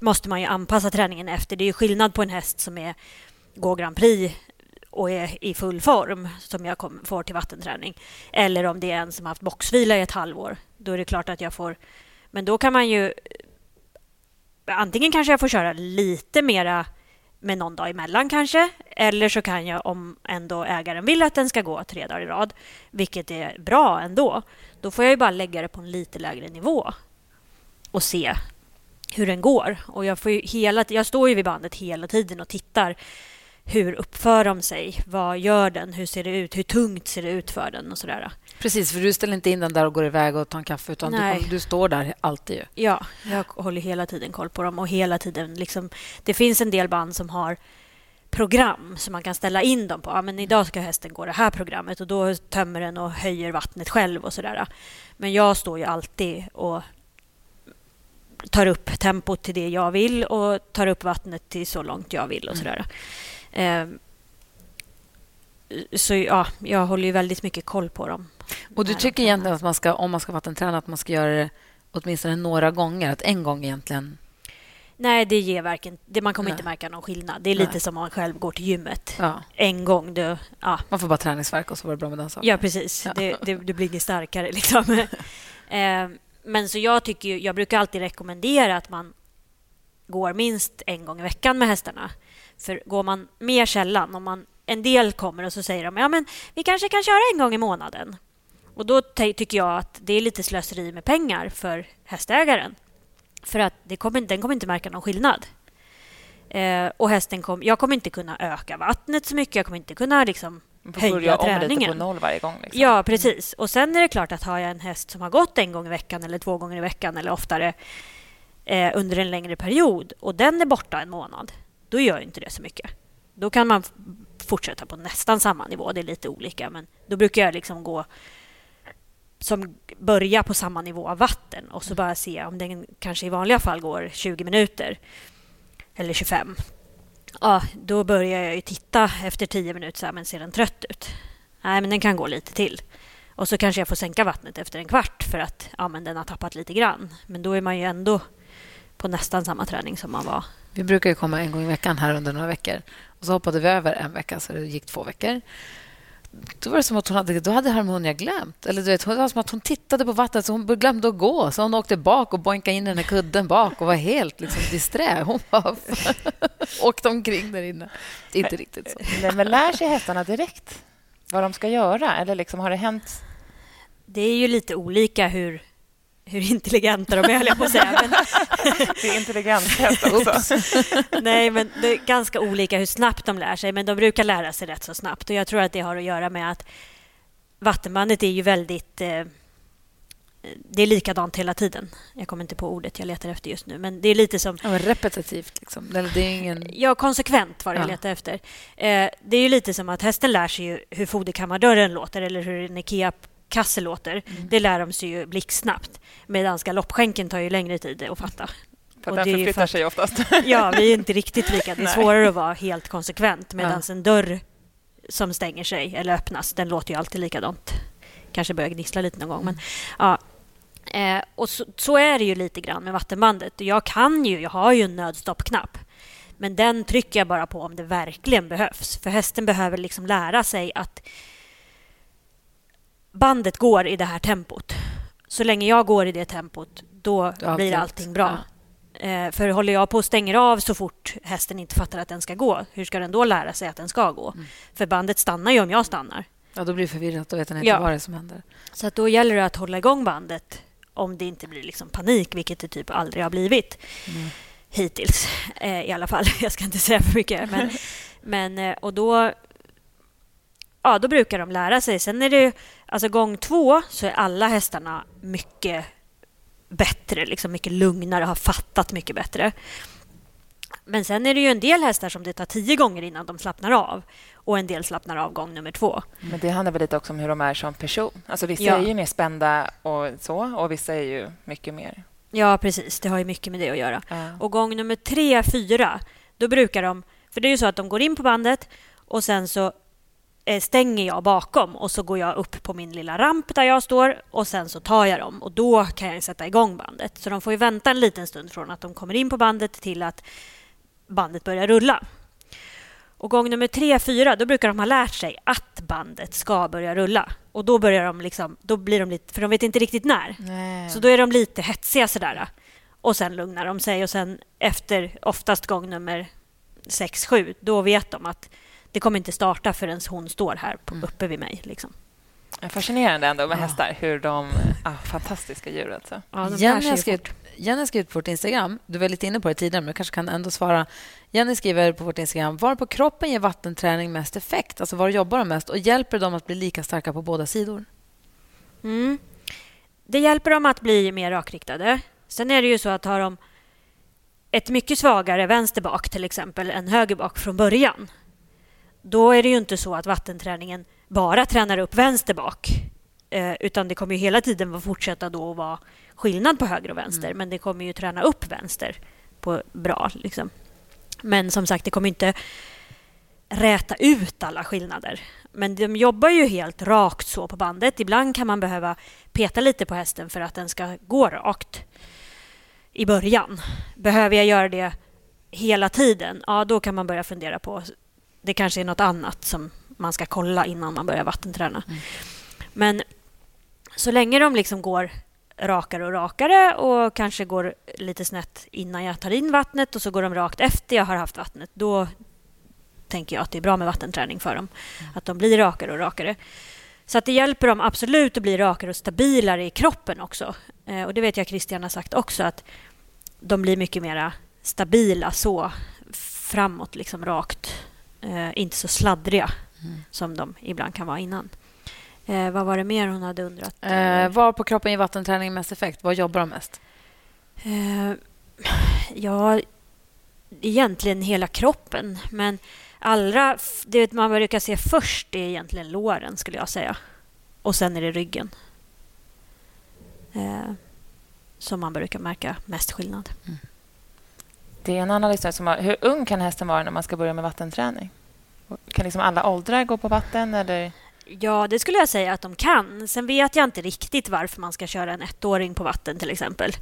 måste man ju anpassa träningen efter. Det är ju skillnad på en häst som är, går Grand Prix och är i full form, som jag kom, får till vattenträning. Eller om det är en som har haft boxvila i ett halvår. Då är det klart att jag får... Men då kan man ju... Antingen kanske jag får köra lite mera med någon dag emellan kanske. Eller så kan jag, om ändå ägaren vill att den ska gå tre dagar i rad, vilket är bra ändå, då får jag ju bara lägga det på en lite lägre nivå och se hur den går. Och jag, får ju hela, jag står ju vid bandet hela tiden och tittar. Hur uppför de sig? Vad gör den? Hur ser det ut? Hur tungt ser det ut för den? Och sådär. Precis, för du ställer inte in den där och går iväg och tar en kaffe utan du, du står där alltid. Ju. Ja, jag håller hela tiden koll på dem och hela tiden liksom, Det finns en del band som har program som man kan ställa in dem på. Ja, men idag ska hästen gå det här programmet och då tömmer den och höjer vattnet själv och sådär. Men jag står ju alltid och tar upp tempot till det jag vill och tar upp vattnet till så långt jag vill och sådär. Ehm, så ja, jag håller ju väldigt mycket koll på dem. Och du tycker egentligen att man ska, om man ska vattenträna att man ska göra det åtminstone några gånger? Att en gång egentligen... Nej, det ger varken... Det, man kommer Nej. inte märka någon skillnad. Det är Nej. lite som om man själv går till gymmet. Ja, En gång. Du, ja, man får bara träningsverk och så var det bra med den saken. ja, precis. Ja. Det, det, du blir inget starkare. Liksom. eh, men så jag, tycker, ju- jag brukar alltid rekommendera att man går minst en gång i veckan med hästarna. För går man mer sällan, om man, en del kommer och så säger de ja men vi kanske kan köra en gång i månaden. Och då tycker jag att det är lite slöseri med pengar för hästägaren. För att det kommer, den kommer inte märka någon skillnad. Eh, och hästen kom, jag kommer inte kunna öka vattnet så mycket. Jag kommer inte kunna liksom, höja lite på träningen. noll varje gång. Liksom. Ja, precis. Och sen är det klart att har jag en häst som har gått en gång i veckan eller två gånger i veckan eller oftare eh, under en längre period och den är borta en månad, då gör inte det så mycket. Då kan man fortsätta på nästan samma nivå. Det är lite olika, men då brukar jag liksom gå som börja på samma nivå av vatten och så bara se om den kanske i vanliga fall går 20 minuter eller 25. Ja, då börjar jag ju titta efter 10 minuter, så här, men ser den trött ut? Nej, men den kan gå lite till. Och så kanske jag får sänka vattnet efter en kvart för att ja, men den har tappat lite grann. Men då är man ju ändå på nästan samma träning som man var. Vi brukar ju komma en gång i veckan här under några veckor. Och Så hoppade vi över en vecka, så det gick två veckor. då var det som att hon hade, då hade Harmonia glömt. Eller du vet, det var som att hon tittade på vattnet så hon glömde att gå. Så hon åkte bak och boinkade in den här kudden bak och var helt liksom, disträ. Hon bara åkte omkring där inne. Inte riktigt så. Men, men lär sig hästarna direkt vad de ska göra? Eller liksom, har det hänt? Det är ju lite olika hur, hur intelligenta de är, höll jag på att säga. Men... det är intelligenshäst också. Nej, men det är ganska olika hur snabbt de lär sig, men de brukar lära sig rätt så snabbt. Och Jag tror att det har att göra med att vattenbandet är ju väldigt... Eh, det är likadant hela tiden. Jag kommer inte på ordet jag letar efter just nu, men det är lite som... Ja, repetitivt, liksom. Eller det är ingen... Ja, konsekvent var det jag letade efter. Eh, det är ju lite som att hästen lär sig ju hur foderkammardörren låter eller hur en Ikea kasse låter. Mm. Det lär de sig ju blixtsnabbt. Medan galoppskänken tar ju längre tid att fatta. För och den förflyttar för, sig oftast. Ja, vi är inte riktigt lika. Det är svårare att vara helt konsekvent. Medan ja. en dörr som stänger sig eller öppnas, den låter ju alltid likadant. Kanske börjar gnissla lite någon gång. Mm. Men, ja. Eh, och så, så, är det ju lite grann med vattenbandet. Jag kan ju, jag har ju en nödstoppknapp. Men den trycker jag bara på om det verkligen behövs. För hästen behöver liksom lära sig att bandet går i det här tempot. Så länge jag går i det tempot, då ja, blir allting bra. Ja. Eh, för håller jag på och stänger av så fort hästen inte fattar att den ska gå, hur ska den då lära sig att den ska gå? Mm. För bandet stannar ju om jag stannar. Ja, då blir det förvirrat. Då vet den inte ja. vad det är som händer. Så att då gäller det att hålla igång bandet om det inte blir liksom panik, vilket det typ aldrig har blivit. Mm. Hittills, eh, i alla fall. Jag ska inte säga för mycket. Men, men, eh, och då ja, då brukar de lära sig. Sen är det alltså gång två så är alla hästarna mycket bättre, liksom mycket lugnare, har fattat mycket bättre. Men sen är det ju en del hästar som det tar tio gånger innan de slappnar av och en del slappnar av gång nummer två. Men det handlar väl lite också om hur de är som person. Alltså vissa ja. är ju mer spända och så och vissa är ju mycket mer... Ja, precis. Det har ju mycket med det att göra. Ja. Och gång nummer tre, fyra, då brukar de... För det är ju så att de går in på bandet och sen så stänger jag bakom och så går jag upp på min lilla ramp där jag står och sen så tar jag dem och då kan jag sätta igång bandet. Så de får ju vänta en liten stund från att de kommer in på bandet till att bandet börjar rulla. Och gång nummer tre, fyra, då brukar de ha lärt sig att bandet ska börja rulla. Och då börjar de liksom, då blir de lite, för de vet inte riktigt när. Nej. Så då är de lite hetsiga sådär. Och sen lugnar de sig och sen efter oftast gång nummer sex, sju, då vet de att det kommer inte starta förrän hon står här på, mm. uppe vid mig. Liksom. Fascinerande ändå med ja. hästar. Hur de... Ah, fantastiska djur. Alltså. Ja, Jenny, har skrivit, Jenny har skrivit på vårt Instagram. Du var lite inne på det tidigare, men jag kanske kan ändå svara. Jenny skriver på vårt Instagram. Var på kroppen ger vattenträning mest effekt? Alltså var jobbar de mest? Och hjälper dem att bli lika starka på båda sidor? Mm. Det hjälper dem att bli mer rakriktade. Sen är det ju så att har de ett mycket svagare vänster bak till exempel än höger bak från början då är det ju inte så att vattenträningen bara tränar upp vänster bak. Eh, utan det kommer ju hela tiden att fortsätta då att vara skillnad på höger och vänster. Mm. Men det kommer ju träna upp vänster på bra. Liksom. Men som sagt, det kommer inte räta ut alla skillnader. Men de jobbar ju helt rakt så på bandet. Ibland kan man behöva peta lite på hästen för att den ska gå rakt i början. Behöver jag göra det hela tiden? Ja, då kan man börja fundera på det kanske är nåt annat som man ska kolla innan man börjar vattenträna. Mm. Men så länge de liksom går rakare och rakare och kanske går lite snett innan jag tar in vattnet och så går de rakt efter jag har haft vattnet, då tänker jag att det är bra med vattenträning för dem. Mm. Att de blir rakare och rakare. Så att det hjälper dem absolut att bli rakare och stabilare i kroppen också. Eh, och det vet jag Christian har sagt också, att de blir mycket mer stabila så framåt, liksom rakt eh, inte så sladdriga mm. som de ibland kan vara innan. Eh, vad var det mer hon hade undrat? Eh, var på kroppen ger vattenträning mest effekt? Var jobbar de mest? Eh, ja, egentligen hela kroppen. Men allra, det man brukar se först är egentligen låren, skulle jag säga. Och sen är det ryggen. Eh, som man brukar märka mest skillnad. Mm. Det är en annan lyssnare som har... Hur ung kan hästen vara när man ska börja med vattenträning? Kan liksom alla åldrar gå på vatten? Eller? Ja, det skulle jag säga att de kan. Sen vet jag inte riktigt varför man ska köra en ettåring på vatten till exempel.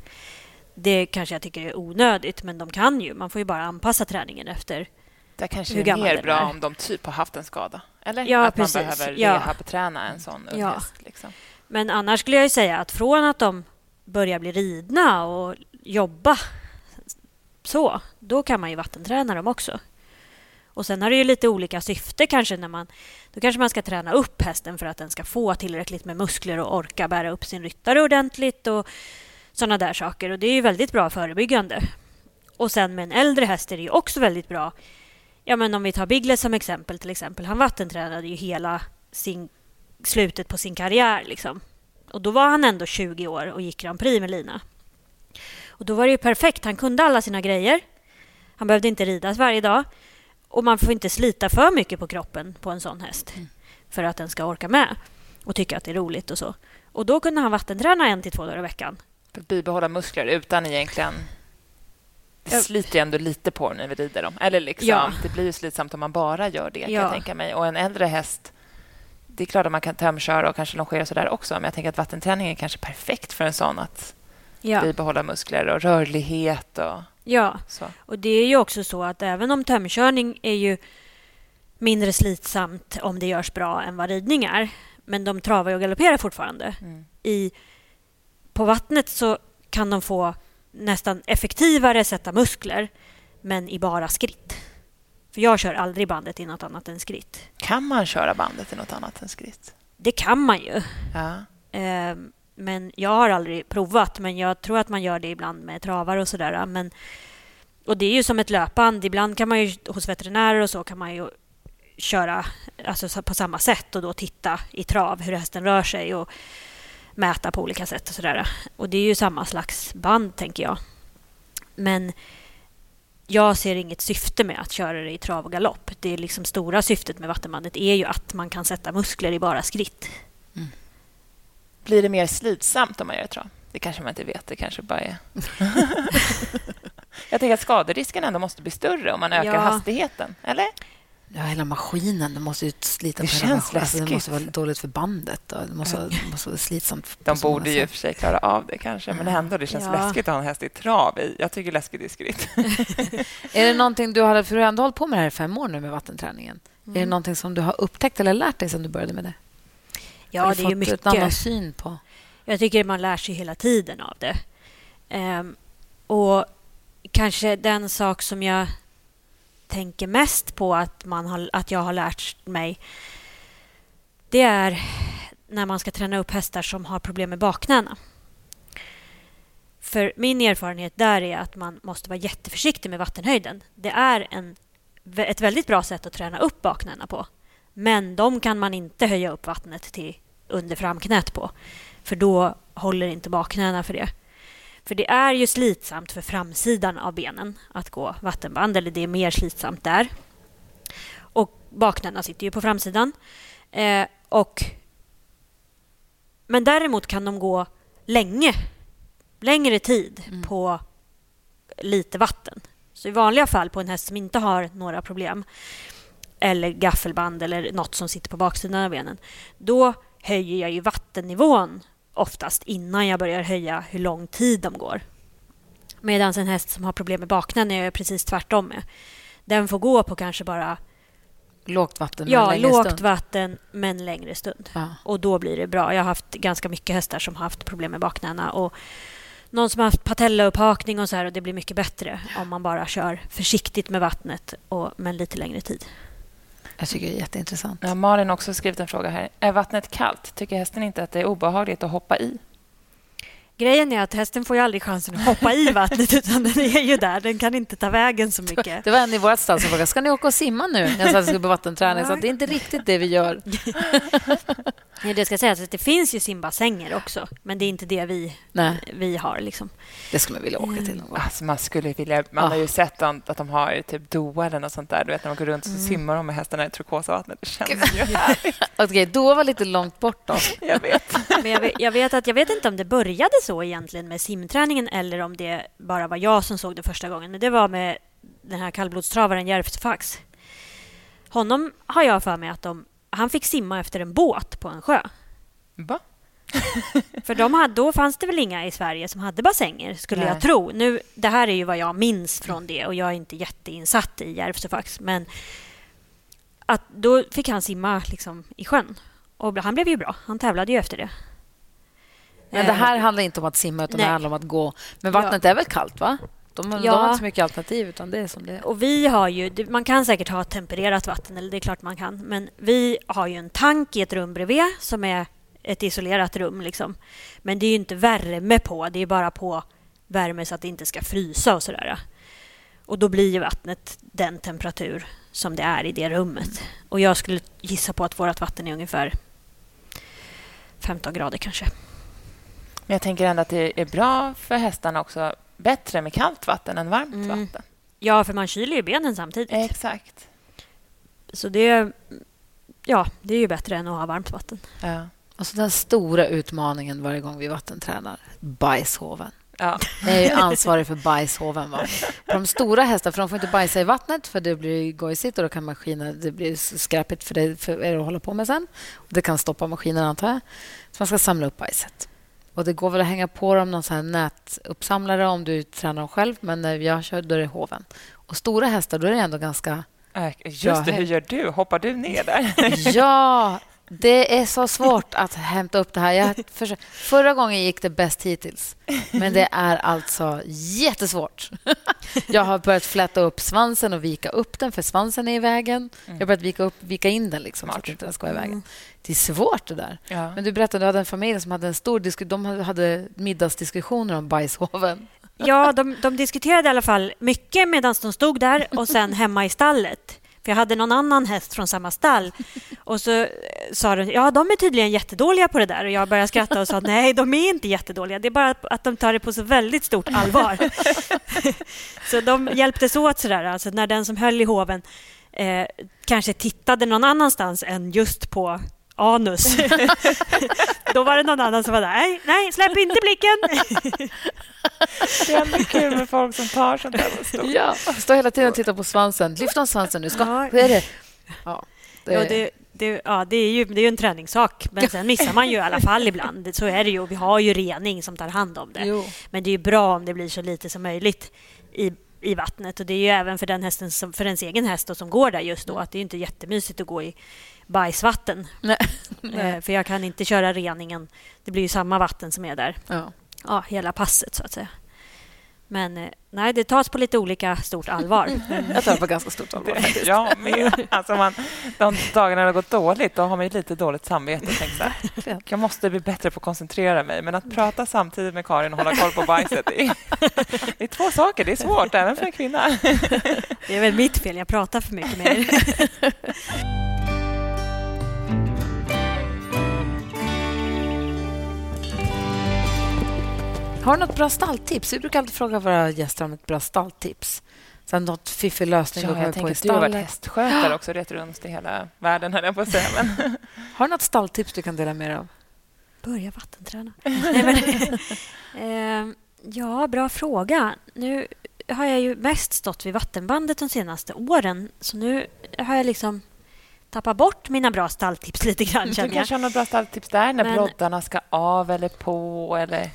Det kanske jag tycker är onödigt, men de kan ju. Man får ju bara anpassa träningen efter det kanske hur är mer bra är. om de typ har haft en skada Eller Ja, att precis. man behöver Ja. rehabträna en sån ung Ja. häst. Liksom. Men annars skulle jag ju säga att från att de börjar bli ridna och jobba så, då kan man ju vattenträna dem också. Och sen har det ju lite olika syfte kanske när man... Då kanske man ska träna upp hästen för att den ska få tillräckligt med muskler och orka bära upp sin ryttare ordentligt och sådana där saker. Och det är ju väldigt bra förebyggande. Och sen med en äldre häst är det ju också väldigt bra. Ja, men om vi tar Biggles som exempel till exempel. Han vattentränade ju hela sin, slutet på sin karriär liksom. Och då var han ändå 20 år och gick Grand Prix med Lina. Och då var det ju perfekt. Han kunde alla sina grejer. Han behövde inte ridas varje dag. Och man får inte slita för mycket på kroppen på en sån häst för att den ska orka med och tycka att det är roligt och så. Och då kunde han vattenträna en till två dagar i veckan. För att bibehålla muskler utan egentligen... Det Ja. sliter ju ändå lite på när vi rider dem. Eller liksom, Ja. Det blir ju slitsamt om man bara gör det, kan Ja. jag tänka mig. Och en äldre häst... Det är klart att man kan tömköra och kanske longera sådär också, men jag tänker att vattenträning är kanske perfekt för en sån att Ja. bibehålla muskler och rörlighet och ja, så. och det är ju också så att även om tömkörning är ju mindre slitsamt om det görs bra än vad ridning är, men de travar och galopperar fortfarande. Mm. i, på vattnet så kan de få nästan effektivare sätta muskler, men i bara skritt. För jag kör aldrig bandet i något annat än skritt. Kan man köra bandet i något annat än skritt? Det kan man ju. Ja. Eh, men jag har aldrig provat, men jag tror att man gör det ibland med travar och sådär. Men, och det är ju som ett löpband. Ibland kan man ju hos veterinärer och så kan man ju köra alltså, på samma sätt och då titta i trav hur hästen rör sig och mäta på olika sätt och sådär. Och det är ju samma slags band, tänker jag. Men jag ser inget syfte med att köra det i trav och galopp. Det är liksom stora syftet med vattenbandet är ju att man kan sätta muskler i bara skritt. Mm. Blir det mer slitsamt om man gör ett trav? Det kanske man inte vet. Det kanske bara är... jag tänker att skaderisken ändå måste bli större om man ökar Ja. hastigheten. Eller? Ja, hela maskinen. Det måste ju slita Det på hela känns maskinen. Alltså, det måste vara dåligt för bandet. Och det måste, vara- det måste vara slitsamt. De borde ju för sig klara av det kanske, men ändå, det känns Ja. läskigt att ha en häst i trav. i. Jag tycker läskigt i skritt. Är det någonting du har, för du har ändå hållit på med det här i fem år nu med vattenträningen. Är det någonting som du har upptäckt eller lärt dig sedan du började med det? Ja, Har det du är ju fått en annan mycket. syn på... Jag tycker man lär sig hela tiden av det. Ehm, och kanske den sak som jag tänker mest på att, man har, att jag har lärt mig det är när man ska träna upp hästar som har problem med bakknäna. För min erfarenhet där är att man måste vara jätteförsiktig med vattenhöjden. Det är en, ett väldigt bra sätt att träna upp bakknäna på. Men de kan man inte höja upp vattnet till under framknät på. För då håller inte bakknäna för det. För det är ju slitsamt för framsidan av benen att gå vattenband, eller det är mer slitsamt där. Och bakknäna sitter ju på framsidan. Eh, och, men däremot kan de gå länge, längre tid på lite vatten. Så i vanliga fall på en häst som inte har några problem eller gaffelband eller något som sitter på baksidan av benen, då höjer jag ju vattennivån oftast innan jag börjar höja hur lång tid de går. Medan en häst som har problem med bakknän är jag precis tvärtom med. Den får gå på kanske bara Lågt vatten men ja, längre lågt stund. vatten men längre stund. Ja. Och då blir det bra. Jag har haft ganska mycket hästar som har haft problem med bakknäna och någon som har haft patellauppakning och så här och det blir mycket bättre om man bara kör försiktigt med vattnet och, men lite längre tid. Jag tycker det är jätteintressant. Ja, Malin har också skrivit en fråga här. Är vattnet kallt? Tycker hästen inte att det är obehagligt att hoppa i? Grejen är att hästen får ju aldrig chansen att hoppa i vattnet utan den är ju där. Den kan inte ta vägen så mycket. Det var en i vårt stall som frågade ska ni åka och simma nu när jag sa att jag skulle på vattenträning. Så det är inte riktigt det vi gör. Det ska sägas att det finns ju simbassänger också, men det är inte det vi, Nej, vi har. Liksom. det skulle man vilja åka till någon gång. Alltså man skulle vilja... Man Ah. har ju sett att att de har typ doa eller något sånt där. Du vet, när de går runt och så simmar de med hästarna i turkosavattnet. Det känns ju härligt. Okej, då var lite långt bort då. Jag vet. Men jag vet, jag, vet att, jag vet inte om det började så egentligen med simträningen eller om det bara var jag som såg det första gången. Men det var med den här kallblodstravaren Järvsöfax. Honom har jag för mig att de, han fick simma efter en båt på en sjö. Va? För de hade, då fanns det väl inga i Sverige som hade bassänger, skulle Nej. jag tro. Nu, det här är ju vad jag minns från det och jag är inte jätteinsatt i Järvsöfax. Men att då fick han simma liksom, i sjön. Och han blev ju bra. Han tävlade ju efter det. Men det här Eh, handlar inte om att simma, utan Nej. det handlar om att gå. Men vattnet är väl kallt, va? De, de Ja. har inte så mycket alternativ, utan det är som det är. Och vi har ju, man kan säkert ha tempererat vatten, eller det är klart man kan. Men vi har ju en tank i ett rum bredvid som är ett isolerat rum. Liksom. Men det är ju inte värme på, det är bara på värme så att det inte ska frysa och sådär. Och då blir ju vattnet den temperatur som det är i det rummet. Och jag skulle gissa på att vårt vatten är ungefär 15 grader kanske. Men jag tänker ändå att det är bra för hästarna också. Bättre med kallt vatten än varmt Mm. vatten. Ja, för man kyler ju benen samtidigt. Exakt. Så det, ja, det är ju bättre än att ha varmt vatten. Ja. Och så den stora utmaningen varje gång vi vattentränar, bajshoven. Ja. Jag är ju ansvarig för bajshoven. Va? På de stora hästarna, för de får inte bajsa i vattnet för det blir gojsigt och då kan maskinen, det blir skräpigt för, det, för er att hålla på med sen. Det kan stoppa maskinen, antar jag. Så man ska samla upp bajset. Och Det går väl att hänga på dem någon sån här nätuppsamlare om du tränar dem själv, men när jag kör då är det hoven. Och stora hästar, då är det ändå ganska... Äh, Just det, hur gör du? Hoppar du ner där? Ja, det är så svårt att hämta upp det här. Jag försö- Förra gången gick det bäst hittills, men det är alltså jättesvårt. Jag har börjat fläta upp svansen och vika upp den, för svansen är i vägen. Jag har börjat vika, upp, vika in den liksom, så att Smart. inte den ska vara i vägen. Det är svårt det där. Ja. Men du berättade att du hade en familj som hade en stor disku- de hade middagsdiskussioner om bajshoven. Ja, de, de diskuterade i alla fall mycket medan de stod där och sen hemma i stallet. För jag hade någon annan häst från samma stall. Och så eh, sa de, ja de är tydligen jättedåliga på det där. Och jag började skratta och sa, nej de är inte jättedåliga. Det är bara att de tar det på så väldigt stort allvar. så de hjälptes åt sådär. Alltså när den som höll i hoven eh, kanske tittade någon annanstans än just på anus. Då var det någon annan som var där, nej, nej släpp inte blicken. Det är ändå kul med folk som tar sånt där. Ja, stå hela tiden och titta på svansen. Lyft om svansen nu. Ska, Ja. det är det. Ja, det, Ja, det, det, ja, det, är ju, det är ju en träningssak, men sen missar man ju i alla fall ibland. Så är det ju. Vi har ju rening som tar hand om det. Jo. Men det är ju bra om det blir så lite som möjligt i, i vattnet. Och Det är ju även för, den hästen som, för ens egen häst då, som går där just då. Att Det är inte jättemysigt att gå i bajsvatten. Nej. Eh, För jag kan inte köra reningen. Det blir ju samma vatten som är där Ja. ja, hela passet, så att säga. Men eh, nej, det tas på lite olika stort allvar. Jag tar det på ganska stort allvar. Det, jag med. Alltså man, de dagarna det har gått dåligt, då har man ju lite dåligt samvete. och tänker så här, Jag måste bli bättre på att koncentrera mig. Men att prata samtidigt med Karin och hålla koll på bajset, det är, det är två saker. Det är svårt, även för en kvinna. Det är väl mitt fel, jag pratar för mycket med er. Har du något bra stalltips? Vi brukar alltid fråga våra gäster om ett bra stalltips. Sen något fiffig lösning Ja, kommer jag på i att du har varit hästskötare också, rätt runt i hela världen, höll jag på att säga. Men Har du något stalltips du kan dela med dig av? Börja vattenträna. Nej, men, eh, ja, bra fråga. Nu har jag ju mest stått vid vattenbandet de senaste åren. Så nu har jag liksom tappat bort mina bra stalltips lite grann. du kanske har några bra stalltips där, när Men- broddarna ska av eller på? Eller...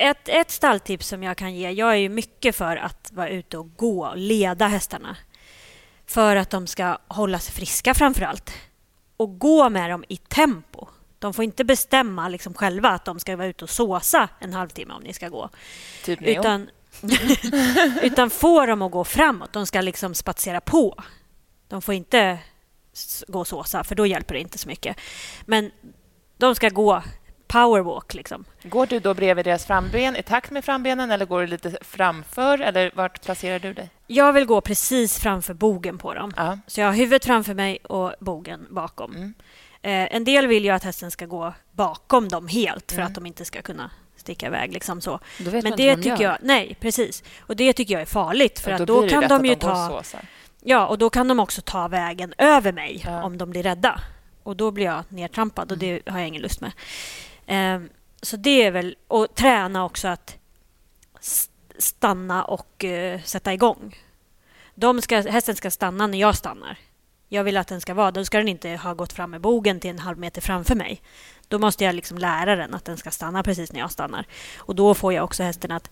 Ett, ett stalltips som jag kan ge. Jag är ju mycket för att vara ute och gå och leda hästarna. För att de ska hålla sig friska framför allt. Och gå med dem i tempo. De får inte bestämma liksom själva att de ska vara ute och såsa en halvtimme om ni ska gå. Typ Neo? Utan, utan få dem att gå framåt. De ska liksom spatsera på. De får inte gå och såsa, för då hjälper det inte så mycket. Men de ska gå powerwalk. Liksom. Går du då bredvid deras framben i takt med frambenen eller går du lite framför? Eller vart placerar du dig? Jag vill gå precis framför bogen på dem. Ja. Så jag har huvudet framför mig och bogen bakom. Mm. Eh, en del vill ju att hästen ska gå bakom dem helt för Mm. att de inte ska kunna sticka iväg. Liksom så. Då Men det tycker jag... Nej, precis. Och det tycker jag är farligt. För Och att då då kan de ju de ta... Ja, och då kan de också ta vägen över mig Ja. om de blir rädda. Och då blir jag nedtrampad och det har jag ingen lust med. Ehm, så det är väl... Och träna också att stanna och eh, sätta igång. De ska, hästen ska stanna när jag stannar. Jag vill att den ska vara... Då ska den inte ha gått fram med bogen till en halv meter framför mig. Då måste jag liksom lära den att den ska stanna precis när jag stannar. Och då får jag också hästen att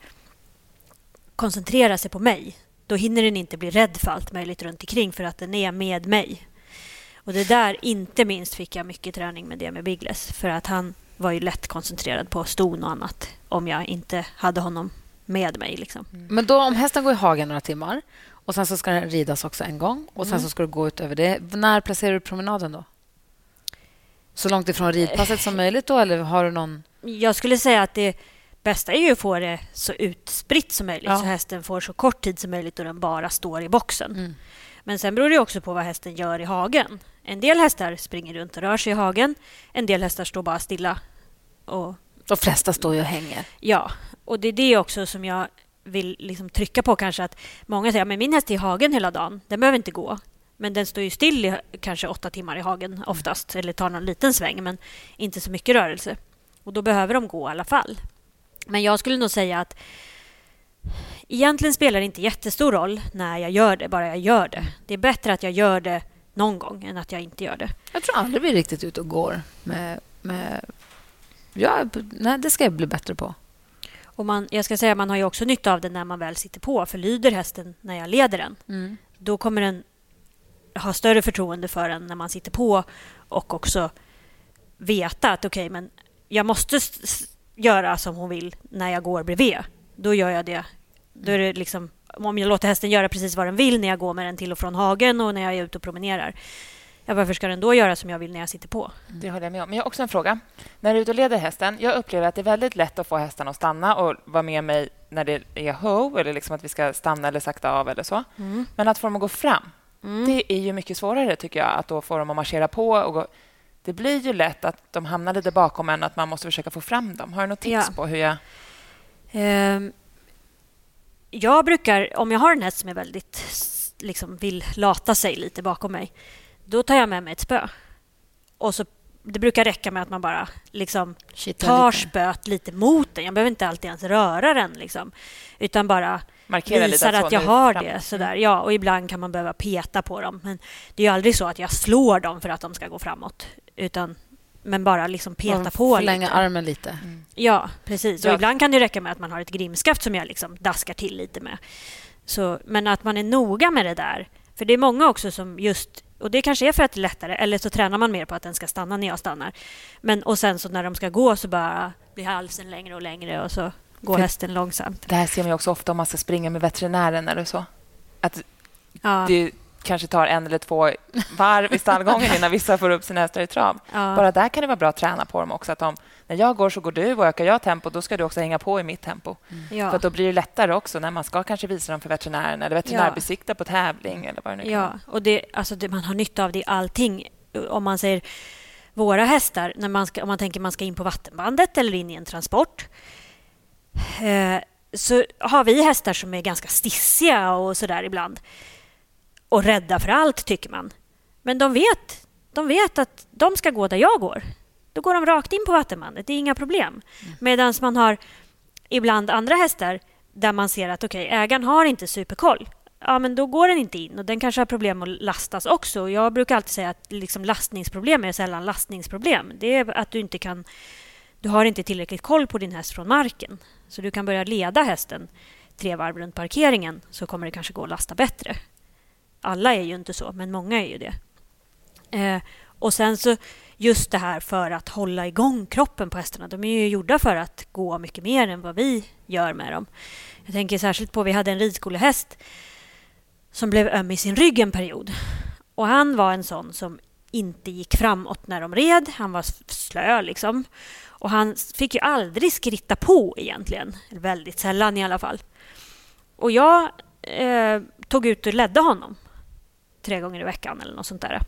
koncentrera sig på mig. då hinner den inte bli rädd för allt möjligt runt omkring för att den är med mig. Och det där, inte minst, fick jag mycket träning med det med Biggles. För att han var ju lätt koncentrerad på ston och annat om jag inte hade honom med mig. Liksom. Men då om hästen går i hagen några timmar och sen så ska den ridas också en gång och sen Mm. så ska du gå ut över det. När placerar du promenaden då? Så långt ifrån ridpasset som möjligt då eller har du någon... Jag skulle säga att det bästa är ju att få det så utspritt som möjligt Ja. så hästen får så kort tid som möjligt och den bara står i boxen. Mm. Men sen beror det också på vad hästen gör i hagen. En del hästar springer runt och rör sig i hagen. En del hästar står bara stilla. Och, De flesta står ju och hänger. ja, och det är det också som jag vill liksom trycka på kanske att många säger att min häst är i hagen hela dagen, den behöver inte gå. Men den står ju still i kanske åtta timmar i hagen oftast, eller tar någon liten sväng, men inte så mycket rörelse. Och då behöver de gå i alla fall. Men jag skulle nog säga att egentligen spelar det inte jättestor roll när jag gör det, bara jag gör det. Det är bättre att jag gör det någon gång än att jag inte gör det. Jag tror aldrig vi är riktigt ute och går med... med... Ja, nej, det ska jag bli bättre på. Och man, jag ska säga man har ju också nytta av det när man väl sitter på, för lyder hästen när jag leder den, Mm. då kommer den ha större förtroende för en när man sitter på och också veta att okej, men jag måste göra som hon vill när jag går bredvid. Då gör jag det. Då är det liksom, om jag låter hästen göra precis vad den vill när jag går med den till och från hagen och när jag är ute och promenerar. Ja, varför ska den då göra som jag vill när jag sitter på? Det håller jag med om. Men jag har också en fråga. När du är ute och leder hästen, jag upplever att det är väldigt lätt att få hästen att stanna och vara med mig när det är ho, eller liksom att vi ska stanna eller sakta av eller så. Men att få dem att gå fram, det är ju mycket svårare tycker jag, att då få dem att marschera på och gå. Det blir ju lätt att de hamnar lite bakom en, att man måste försöka få fram dem. Har du något tips Ja. på hur jag... Ehm, jag brukar, om jag har en häst som är väldigt, liksom vill lata sig lite bakom mig, då tar jag med mig ett spö. Och så, det brukar räcka med att man bara liksom tar lite. spöet lite mot den. Jag behöver inte alltid ens röra den, liksom, utan bara Markera lite visar att att jag har framåt. det. Sådär. Ja, och ibland kan man behöva peta på dem. Men det är ju aldrig så att jag slår dem för att de ska gå framåt. Utan, men bara liksom peta Man på Förlänga lite. armen lite. Ja, precis. Och Ja. ibland kan det räcka med att man har ett grimskaft som jag liksom daskar till lite med. Så, men att man är noga med det där. För det är många också som just... Och det kanske är för att det är lättare, eller så tränar man mer på att den ska stanna när jag stannar. Men, och sen så när de ska gå så bara blir halsen längre och längre och så går För- hästen långsamt. Det här ser man ju också ofta om man ska springa med veterinären eller så. Att Ja, det kanske tar en eller två varv i stallgången innan vissa får upp sina hästar i trav. ja, Bara där kan det vara bra att träna på dem också. Att de, när jag går så går du och ökar jag tempo, då ska du också hänga på i mitt tempo. ja. För då blir det lättare också när man ska kanske visa dem för veterinären eller veterinärbesikta på tävling eller vad det nu kan Ja, vara. och det, alltså det, man har nytta av det i allting. Om man säger våra hästar, när man ska, om man tänker man ska in på vattenbandet eller in i en transport eh, så har vi hästar som är ganska stissiga och sådär ibland. Och rädda för allt, tycker man. Men de vet, de vet att de ska gå där jag går. Då går de rakt in på vattenbandet, det är inga problem. Medan man har ibland andra hästar där man ser att okej, ägaren har inte superkoll. Ja, men då går den inte in och den kanske har problem att lastas också. Jag brukar alltid säga att liksom lastningsproblem är sällan lastningsproblem. Det är att du inte kan... Du har inte tillräckligt koll på din häst från marken. Så du kan börja leda hästen tre varv runt parkeringen så kommer det kanske gå att lasta bättre. Alla är ju inte så, men många är ju det. Eh, och sen så just det här för att hålla igång kroppen på hästarna. De är ju gjorda för att gå mycket mer än vad vi gör med dem. Jag tänker särskilt på, vi hade en ridskolehäst som blev öm i sin rygg en period. Och han var en sån som inte gick framåt när de red. Han var slö liksom. Och han fick ju aldrig skritta på egentligen. Väldigt sällan i alla fall. Och jag eh, tog ut och ledde honom tre gånger i veckan eller något sånt där.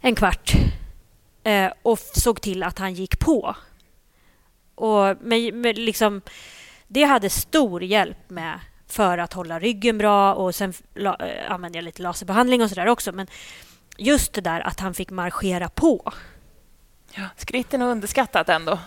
En kvart. Eh, och såg till att han gick på. Och men, men liksom, det hade stor hjälp med för att hålla ryggen bra och sen la, äh, använde jag lite laserbehandling och sådär också. Men just det där att han fick marschera på. Ja, skritten är underskattat ändå.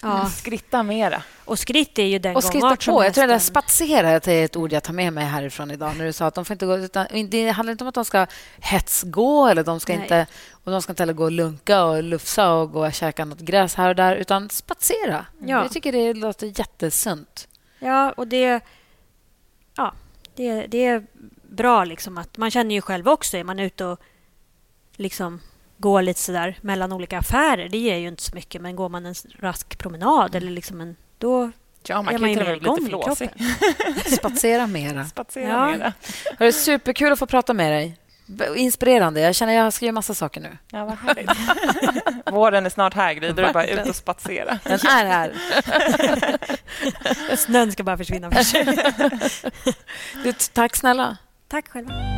Ja. Skritta mera. Och skritt är ju den Och skritta på. Jag tror det där spatsera är ett ord jag tar med mig härifrån idag. När du sa att de får inte gå... Utan, det handlar inte om att de ska hetsgå eller de ska Nej. inte... Och de ska inte heller gå och lunka och lufsa och gå och käka något gräs här och där, utan spatsera. Ja. Jag tycker det låter jättesunt. Ja, och det... Ja, Det, det är bra liksom att man känner ju själv också, är man ute och liksom går lite sådär mellan olika affärer, det ger ju inte så mycket, men går man en rask promenad eller liksom en, då Ja, man är kan man ju mer lite igång i flåsig. kroppen. Spatsera mera. Spatsera Ja. mera. Hörru, superkul att få prata med dig. Inspirerande. Jag känner att jag ska göra massa saker nu. Ja, vad härligt. Våren är snart här, Gry. Då är det bara ut och spatsera. Den är här. Snön ska bara försvinna. Du, tack snälla. Tack själva.